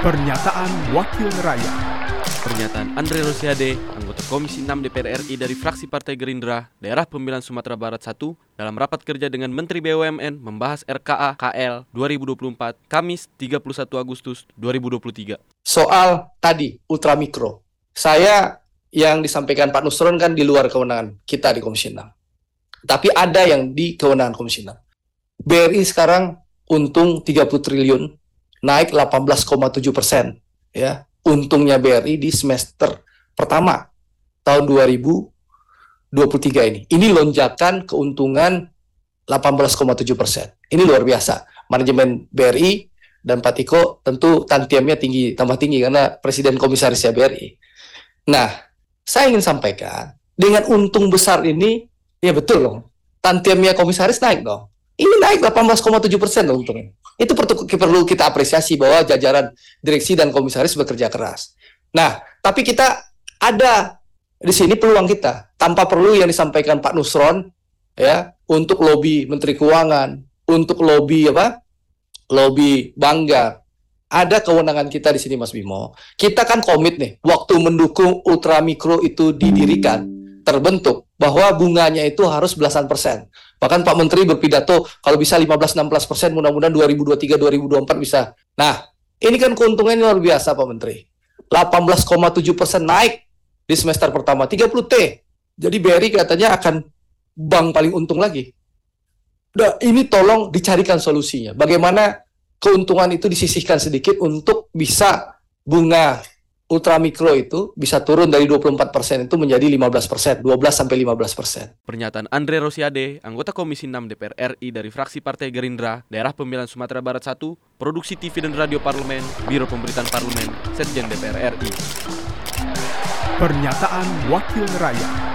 Pernyataan Wakil Rakyat Pernyataan Andre Rosiade, anggota Komisi 6 DPR RI dari fraksi Partai Gerindra, Daerah Pemilihan Sumatera Barat 1, dalam rapat kerja dengan Menteri BUMN membahas RKA KL 2024, Kamis 31 Agustus 2023. Soal tadi, ultramikro. Saya yang disampaikan Pak Nusron kan di luar kewenangan kita di Komisi 6. Tapi ada yang di kewenangan Komisi 6. BRI sekarang untung 30 triliun, naik 18,7 persen. Ya, untungnya BRI di semester pertama tahun 2023 ini. Ini lonjakan keuntungan 18,7 persen. Ini luar biasa. Manajemen BRI dan Pak Tiko tentu tantiemnya tinggi, tambah tinggi karena Presiden Komisarisnya BRI. Nah, saya ingin sampaikan, dengan untung besar ini, ya betul dong, tantiemnya komisaris naik dong. Ini naik 18,7 persen loh untungnya. Itu perlu kita apresiasi bahwa jajaran direksi dan komisaris bekerja keras. Nah, tapi kita ada di sini peluang kita tanpa perlu yang disampaikan Pak Nusron ya untuk lobby Menteri Keuangan, untuk lobby apa? Lobby Banggar. Ada kewenangan kita di sini Mas Bimo. Kita kan komit nih waktu mendukung ultramikro itu didirikan, terbentuk bahwa bunganya itu harus belasan persen. Bahkan Pak Menteri berpidato kalau bisa 15-16 persen, mudah-mudahan 2023-2024 bisa. Nah, ini kan keuntungannya luar biasa Pak Menteri. 18,7 persen naik di semester pertama, 30 T. Jadi BRI katanya akan bank paling untung lagi. Nah, ini tolong dicarikan solusinya. Bagaimana keuntungan itu disisihkan sedikit untuk bisa bunga ultramikro itu bisa turun dari 24% persen itu menjadi 15%, persen, 12 sampai 15%. persen. Pernyataan Andre Rosiade, anggota Komisi 6 DPR RI dari fraksi Partai Gerindra, Daerah Pemilihan Sumatera Barat 1, Produksi TV dan Radio Parlemen, Biro Pemberitaan Parlemen, Setjen DPR RI. Pernyataan Wakil Rakyat